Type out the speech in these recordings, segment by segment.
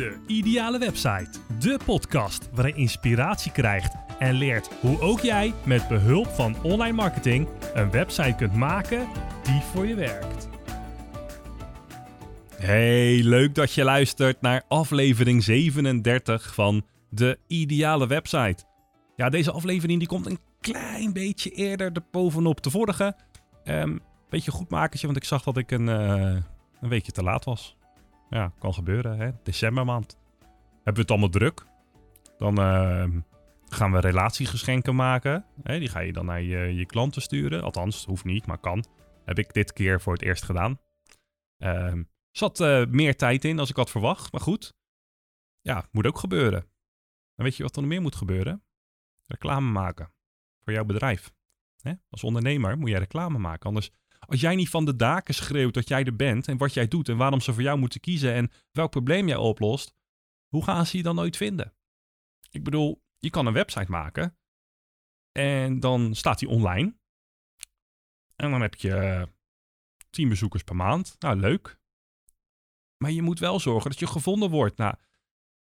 De Ideale Website. De podcast waarin je inspiratie krijgt en leert hoe ook jij met behulp van online marketing een website kunt maken die voor je werkt. Hey, leuk dat je luistert naar aflevering 37 van De Ideale Website. Ja, deze aflevering die komt een klein beetje eerder de bovenop de vorige. Um, beetje goed makertje, want ik zag dat ik een, uh, een weekje te laat was. Ja, kan gebeuren, hè? Decembermaand. Hebben we het allemaal druk? Dan uh, gaan we relatiegeschenken maken. Hè? Die ga je dan naar je, je klanten sturen. Althans, hoeft niet, maar kan. Heb ik dit keer voor het eerst gedaan. Uh, zat uh, meer tijd in als ik had verwacht, maar goed. Ja, moet ook gebeuren. En weet je wat er meer moet gebeuren? Reclame maken voor jouw bedrijf. Hè? Als ondernemer moet jij reclame maken, anders als jij niet van de daken schreeuwt dat jij er bent en wat jij doet en waarom ze voor jou moeten kiezen en welk probleem jij oplost, hoe gaan ze je dan nooit vinden? Ik bedoel, je kan een website maken en dan staat die online. En dan heb je 10 bezoekers per maand. Nou, leuk. Maar je moet wel zorgen dat je gevonden wordt. Nou,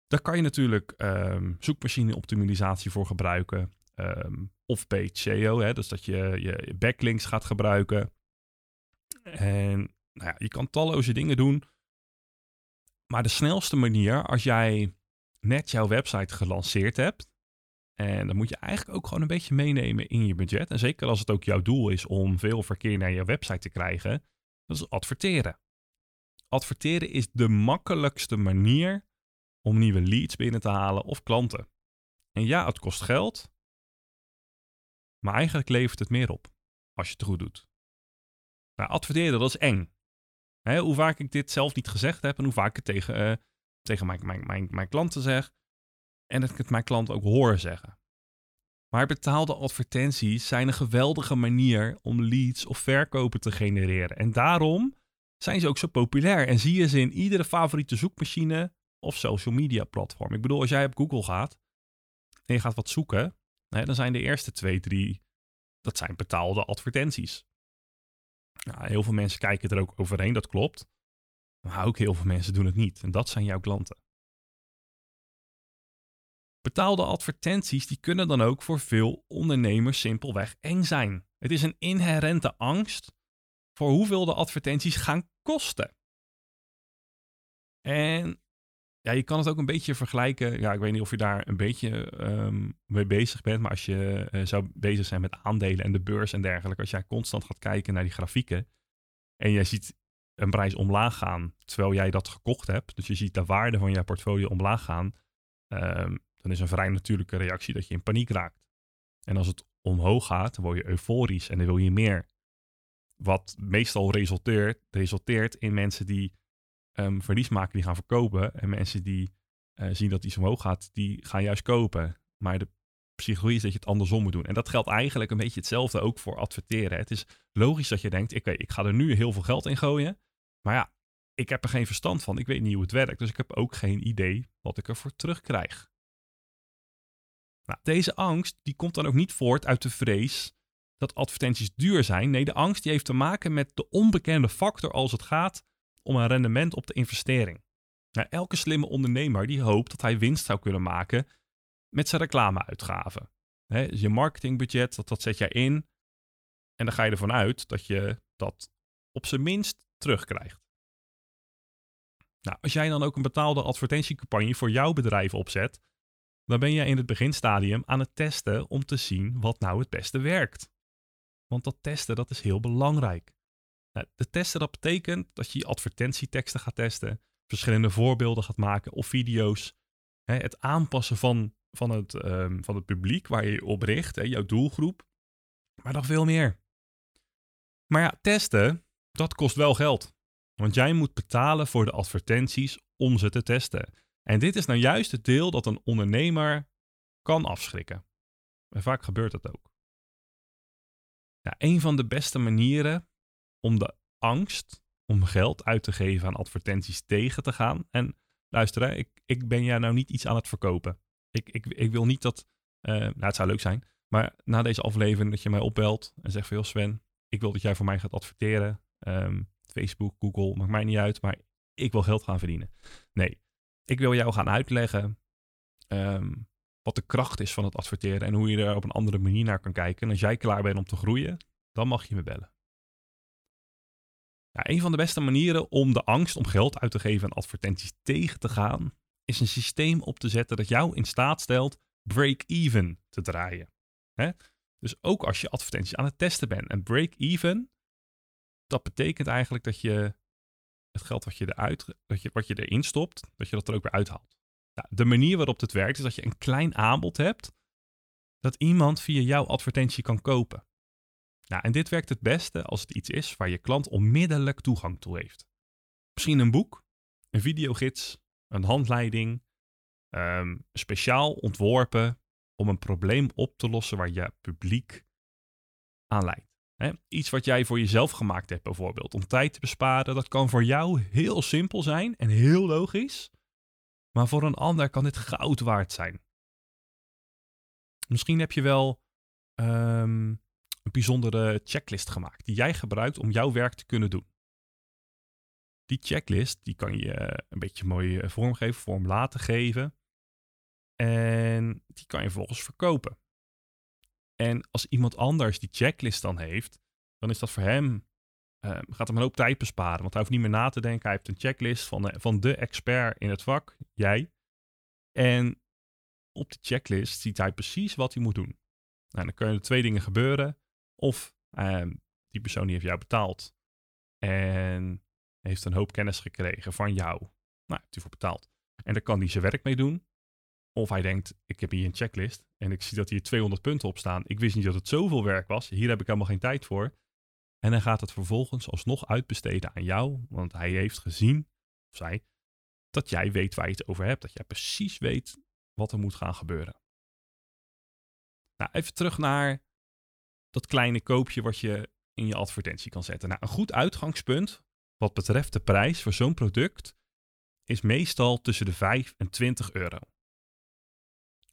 daar kan je natuurlijk um, zoekmachine optimalisatie voor gebruiken. Um, of page SEO, hè, dus dat je je backlinks gaat gebruiken. En nou ja, je kan talloze dingen doen. Maar de snelste manier, als jij net jouw website gelanceerd hebt, en dan moet je eigenlijk ook gewoon een beetje meenemen in je budget. En zeker als het ook jouw doel is om veel verkeer naar je website te krijgen, dat is adverteren. Adverteren is de makkelijkste manier om nieuwe leads binnen te halen of klanten. En ja, het kost geld, maar eigenlijk levert het meer op als je het goed doet. Nou, adverteren, dat is eng. Hè, hoe vaak ik dit zelf niet gezegd heb en hoe vaak ik het tegen, uh, tegen mijn, mijn, mijn, mijn klanten zeg. En dat ik het mijn klanten ook hoor zeggen. Maar betaalde advertenties zijn een geweldige manier om leads of verkopen te genereren. En daarom zijn ze ook zo populair. En zie je ze in iedere favoriete zoekmachine of social media platform. Ik bedoel, als jij op Google gaat en je gaat wat zoeken, hè, dan zijn de eerste twee, drie, dat zijn betaalde advertenties. Nou, heel veel mensen kijken er ook overheen, dat klopt. Maar ook heel veel mensen doen het niet. En dat zijn jouw klanten. Betaalde advertenties die kunnen dan ook voor veel ondernemers simpelweg eng zijn. Het is een inherente angst voor hoeveel de advertenties gaan kosten. En ja, je kan het ook een beetje vergelijken. Ja, ik weet niet of je daar een beetje ehm, mee bezig bent. Maar als je uh, zou bezig zijn met aandelen en de beurs en dergelijke. Als jij constant gaat kijken naar die grafieken. En jij ziet een prijs omlaag gaan. Terwijl jij dat gekocht hebt. Dus je ziet de waarde van je portfolio omlaag gaan. Um, dan is een vrij natuurlijke reactie dat je in paniek raakt. En als het omhoog gaat, dan word je euforisch en dan wil je meer. Wat meestal resulteert, resulteert in mensen die um, verlies maken, die gaan verkopen. En mensen die uh, zien dat iets omhoog gaat, die gaan juist kopen. Maar de psychologie is dat je het andersom moet doen. En dat geldt eigenlijk een beetje hetzelfde ook voor adverteren. Het is logisch dat je denkt, ik, ik ga er nu heel veel geld in gooien. Maar ja, ik heb er geen verstand van. Ik weet niet hoe het werkt. Dus ik heb ook geen idee wat ik ervoor terugkrijg. Nou, deze angst die komt dan ook niet voort uit de vrees dat advertenties duur zijn. Nee, de angst die heeft te maken met de onbekende factor als het gaat om een rendement op de investering. Nou, elke slimme ondernemer die hoopt dat hij winst zou kunnen maken met zijn reclameuitgaven. He, dus je marketingbudget, dat, dat zet jij in en dan ga je ervan uit dat je dat op zijn minst terugkrijgt. Nou, als jij dan ook een betaalde advertentiecampagne voor jouw bedrijf opzet, dan ben je in het beginstadium aan het testen om te zien wat nou het beste werkt. Want dat testen, dat is heel belangrijk. Nou, de testen, dat betekent dat je advertentieteksten gaat testen, verschillende voorbeelden gaat maken of video's. Hè, het aanpassen van, van, het, um, van het publiek waar je op richt, hè, jouw doelgroep. Maar nog veel meer. Maar ja, testen, dat kost wel geld. Want jij moet betalen voor de advertenties om ze te testen. En dit is nou juist het deel dat een ondernemer kan afschrikken. En vaak gebeurt dat ook. Ja, een van de beste manieren om de angst om geld uit te geven aan advertenties tegen te gaan. En luister, hè, ik, ik ben jij nou niet iets aan het verkopen. Ik, ik, ik wil niet dat, uh, nou het zou leuk zijn, maar na deze aflevering dat je mij opbelt en zegt van joh Sven, ik wil dat jij voor mij gaat adverteren. Um, Facebook, Google, maakt mij niet uit, maar ik wil geld gaan verdienen. Nee, Ik wil jou gaan uitleggen ehm, wat de kracht is van het adverteren en hoe je er op een andere manier naar kan kijken. En als jij klaar bent om te groeien, dan mag je me bellen. Een van de beste manieren om de angst om geld uit te geven aan advertenties tegen te gaan, is een systeem op te zetten dat jou in staat stelt break-even te draaien. Dus ook als je advertenties aan het testen bent. En break-even, dat betekent eigenlijk dat je het geld wat je, eruit, dat je, wat je erin stopt, dat je dat er ook weer uithaalt. Nou, de manier waarop het werkt is dat je een klein aanbod hebt dat iemand via jouw advertentie kan kopen. Nou, en dit werkt het beste als het iets is waar je klant onmiddellijk toegang toe heeft. Misschien een boek, een videogids, een handleiding, um, speciaal ontworpen om een probleem op te lossen waar je publiek aan leidt. Iets wat jij voor jezelf gemaakt hebt bijvoorbeeld, om tijd te besparen, dat kan voor jou heel simpel zijn en heel logisch, maar voor een ander kan dit goud waard zijn. Misschien heb je wel um, een bijzondere checklist gemaakt die jij gebruikt om jouw werk te kunnen doen. Die checklist die kan je een beetje mooi eh, vormgeven, vorm laten geven. En die kan je vervolgens verkopen. En als iemand anders die checklist dan heeft, dan is dat voor hem, uh, gaat hem een hoop tijd besparen. Want hij hoeft niet meer na te denken. Hij heeft een checklist van de, van de expert in het vak, jij. En op die checklist ziet hij precies wat hij moet doen. Nou, dan kunnen er twee dingen gebeuren. Of ehm, die persoon die heeft jou betaald en heeft een hoop kennis gekregen van jou. Nou, heeft hij voor betaald. En daar kan hij zijn werk mee doen. Of hij denkt, ik heb hier een checklist en ik zie dat hier 200 punten op staan. Ik wist niet dat het zoveel werk was. Hier heb ik helemaal geen tijd voor. En dan gaat het vervolgens alsnog uitbesteden aan jou, want hij heeft gezien, of zij, dat jij weet waar je het over hebt. Dat jij precies weet wat er moet gaan gebeuren. Nou, even terug naar dat kleine koopje wat je in je advertentie kan zetten. Nou, een goed uitgangspunt wat betreft de prijs voor zo'n product is meestal tussen de 5 en 20 euro.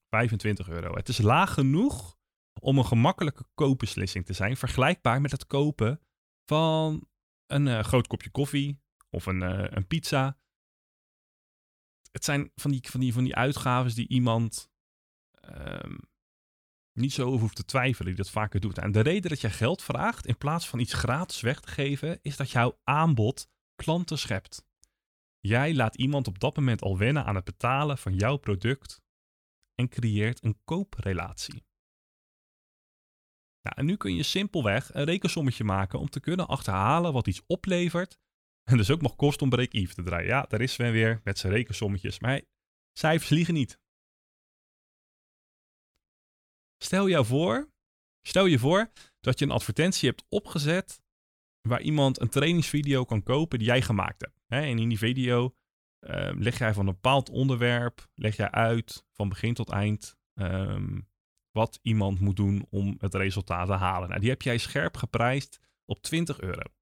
25 euro. Het is laag genoeg om een gemakkelijke koopbeslissing te zijn, vergelijkbaar met het kopen van een uh, groot kopje koffie of een, uh, een pizza. Het zijn van die, van die, van die uitgaves die iemand um, niet zo over hoeft te twijfelen, die dat vaker doet. En de reden dat je geld vraagt in plaats van iets gratis weg te geven, is dat jouw aanbod klanten schept. Jij laat iemand op dat moment al wennen aan het betalen van jouw product en creëert een kooprelatie. Nou, en nu kun je simpelweg een rekensommetje maken om te kunnen achterhalen wat iets oplevert en dus ook nog kost om break-even te draaien. Ja, daar is Sven weer met zijn rekensommetjes, maar cijfers liegen niet. Stel je voor, stel je voor dat je een advertentie hebt opgezet waar iemand een trainingsvideo kan kopen die jij gemaakt hebt. En in die video uh, leg jij van een bepaald onderwerp, leg jij uit van begin tot eind um, wat iemand moet doen om het resultaat te halen. Nou, die heb jij scherp geprijsd op 20 euro.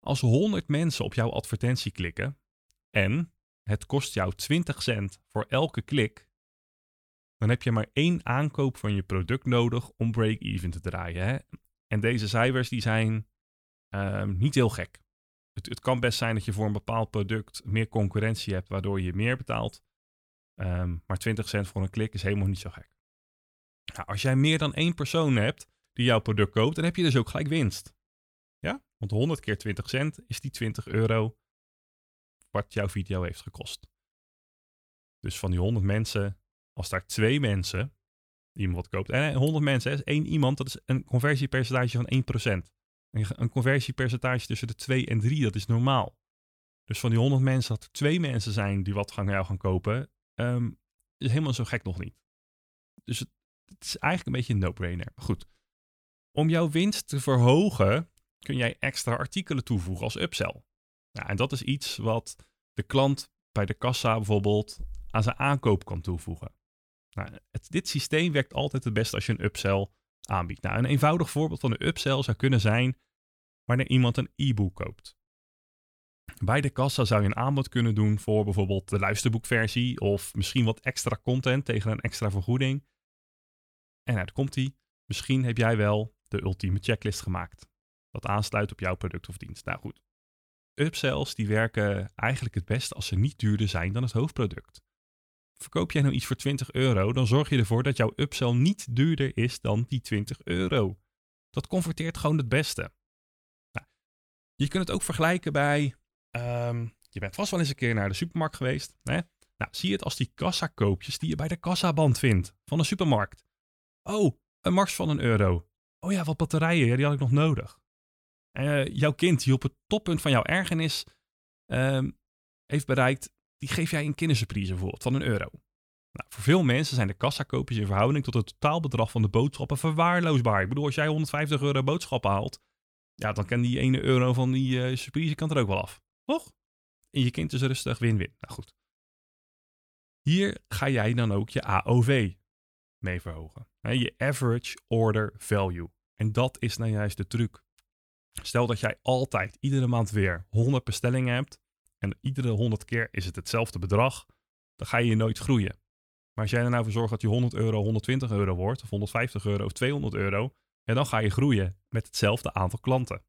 Als 100 mensen op jouw advertentie klikken en het kost jou 20 cent voor elke klik, dan heb je maar één aankoop van je product nodig om break-even te draaien. Hè? En deze cijfers die zijn um, niet heel gek. Het, het, kan best zijn dat je voor een bepaald product meer concurrentie hebt, waardoor je meer betaalt. Um, maar 20 cent voor een klik is helemaal niet zo gek. Nou, als jij meer dan één persoon hebt die jouw product koopt, dan heb je dus ook gelijk winst. Ja? Want 100 keer 20 cent is die 20 euro wat jouw video heeft gekost. Dus van die 100 mensen als daar twee mensen iemand wat koopt, en 100 mensen is één iemand, dat is een conversiepercentage van 1%. Een conversiepercentage tussen de 2 en 3, dat is normaal. Dus van die 100 mensen, dat er twee mensen zijn die wat gaan jou gaan kopen, um, is helemaal zo gek nog niet. Dus het, is eigenlijk een beetje een no-brainer. Goed. Om jouw winst te verhogen, kun jij extra artikelen toevoegen als upsell. Ja, en dat is iets wat de klant bij de kassa bijvoorbeeld aan zijn aankoop kan toevoegen. Nou, dit systeem werkt altijd het best als je een upsell aanbiedt. Nou, een eenvoudig voorbeeld van een upsell zou kunnen zijn wanneer iemand een e-book koopt. Bij de kassa zou je een aanbod kunnen doen voor bijvoorbeeld de luisterboekversie of misschien wat extra content tegen een extra vergoeding. En uit komt die. Misschien heb jij wel de ultieme checklist gemaakt. Dat aansluit op jouw product of dienst. Nou goed. upsells die werken eigenlijk het beste als ze niet duurder zijn dan het hoofdproduct. Verkoop jij nou iets voor 20 euro, dan zorg je ervoor dat jouw upsell niet duurder is dan die 20 euro. Dat converteert gewoon het beste. Nou, je kunt het ook vergelijken bij, ehm, je bent vast wel eens een keer naar de supermarkt geweest. Hè? Nou, zie het als die kassakoopjes die je bij de kassaband vindt van de supermarkt. Oh, een mars van een euro. Oh ja, wat batterijen, die had ik nog nodig. Uh, jouw kind die op het toppunt van jouw ergernis uh, heeft bereikt, die geef jij een kindersurprise bijvoorbeeld van een euro. Nou, voor veel mensen zijn de kassakoopjes in verhouding tot het totaalbedrag van de boodschappen verwaarloosbaar. Ik bedoel, als jij 150 euro boodschappen haalt, ja, dan kan die 1 euro van die uh, surprise kan er ook wel af. Toch? En je kind is rustig win-win. Nou goed. Hier ga jij dan ook je AOV mee verhogen. Je average order value. En dat is nou juist de truc. Stel dat jij altijd iedere maand weer 100 bestellingen hebt en iedere 100 keer is het hetzelfde bedrag, dan ga je nooit groeien. Maar als jij er nou voor zorgt dat je 100 euro 120 euro wordt, of 150 euro of 200 euro, ja, dan ga je groeien met hetzelfde aantal klanten.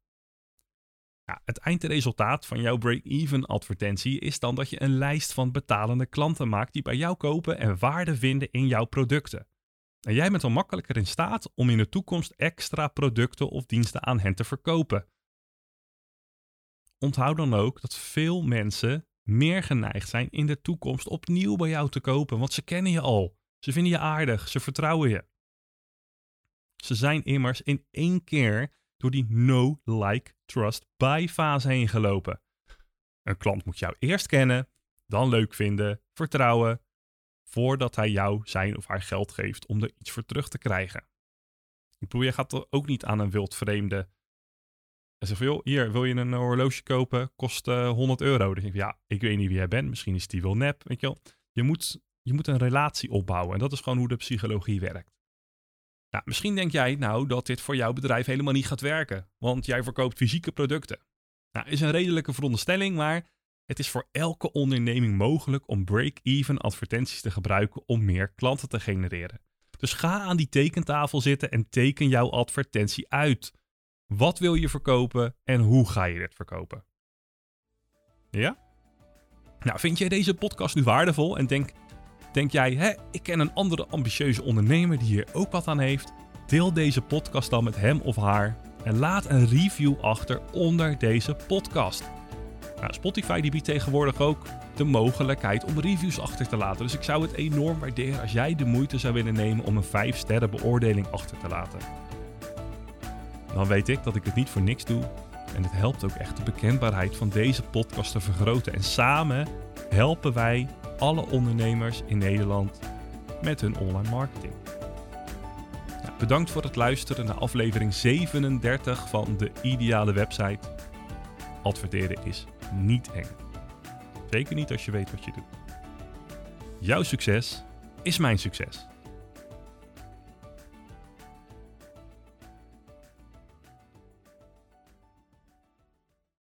Ja, het eindresultaat van jouw break-even advertentie is dan dat je een lijst van betalende klanten maakt die bij jou kopen en waarde vinden in jouw producten. En jij bent dan makkelijker in staat om in de toekomst extra producten of diensten aan hen te verkopen. Onthoud dan ook dat veel mensen meer geneigd zijn in de toekomst opnieuw bij jou te kopen, want ze kennen je al. Ze vinden je aardig, ze vertrouwen je. Ze zijn immers in één keer door die no, like, trust, buy fase heen gelopen. Een klant moet jou eerst kennen, dan leuk vinden, vertrouwen, voordat hij jou zijn of haar geld geeft om er iets voor terug te krijgen. Ik bedoel, je gaat er ook niet aan een wildvreemde en zegt van, joh, hier, wil je een horloge kopen? Kost uh, 100 euro. Dan denk ja, ik weet niet wie jij bent. Misschien is die wel nep, weet je wel. Je moet, je moet een relatie opbouwen. En dat is gewoon hoe de psychologie werkt. Nou, misschien denk jij nou dat dit voor jouw bedrijf helemaal niet gaat werken. Want jij verkoopt fysieke producten. Nou, is een redelijke veronderstelling, maar het is voor elke onderneming mogelijk om break-even advertenties te gebruiken om meer klanten te genereren. Dus ga aan die tekentafel zitten en teken jouw advertentie uit. Wat wil je verkopen en hoe ga je dit verkopen? Ja? Nou, vind jij deze podcast nu waardevol en denk, denk jij, hè, ik ken een andere ambitieuze ondernemer die hier ook wat aan heeft? Deel deze podcast dan met hem of haar en laat een review achter onder deze podcast. Nou, Spotify die biedt tegenwoordig ook de mogelijkheid om reviews achter te laten. Dus ik zou het enorm waarderen als jij de moeite zou willen nemen om een 5 sterren beoordeling achter te laten. Dan weet ik dat ik het niet voor niks doe. En het helpt ook echt de bekendbaarheid van deze podcast te vergroten. En samen helpen wij alle ondernemers in Nederland met hun online marketing. Bedankt voor het luisteren naar aflevering 37 van de Ideale Website. Adverteren is niet eng. Zeker niet als je weet wat je doet. Jouw succes is mijn succes.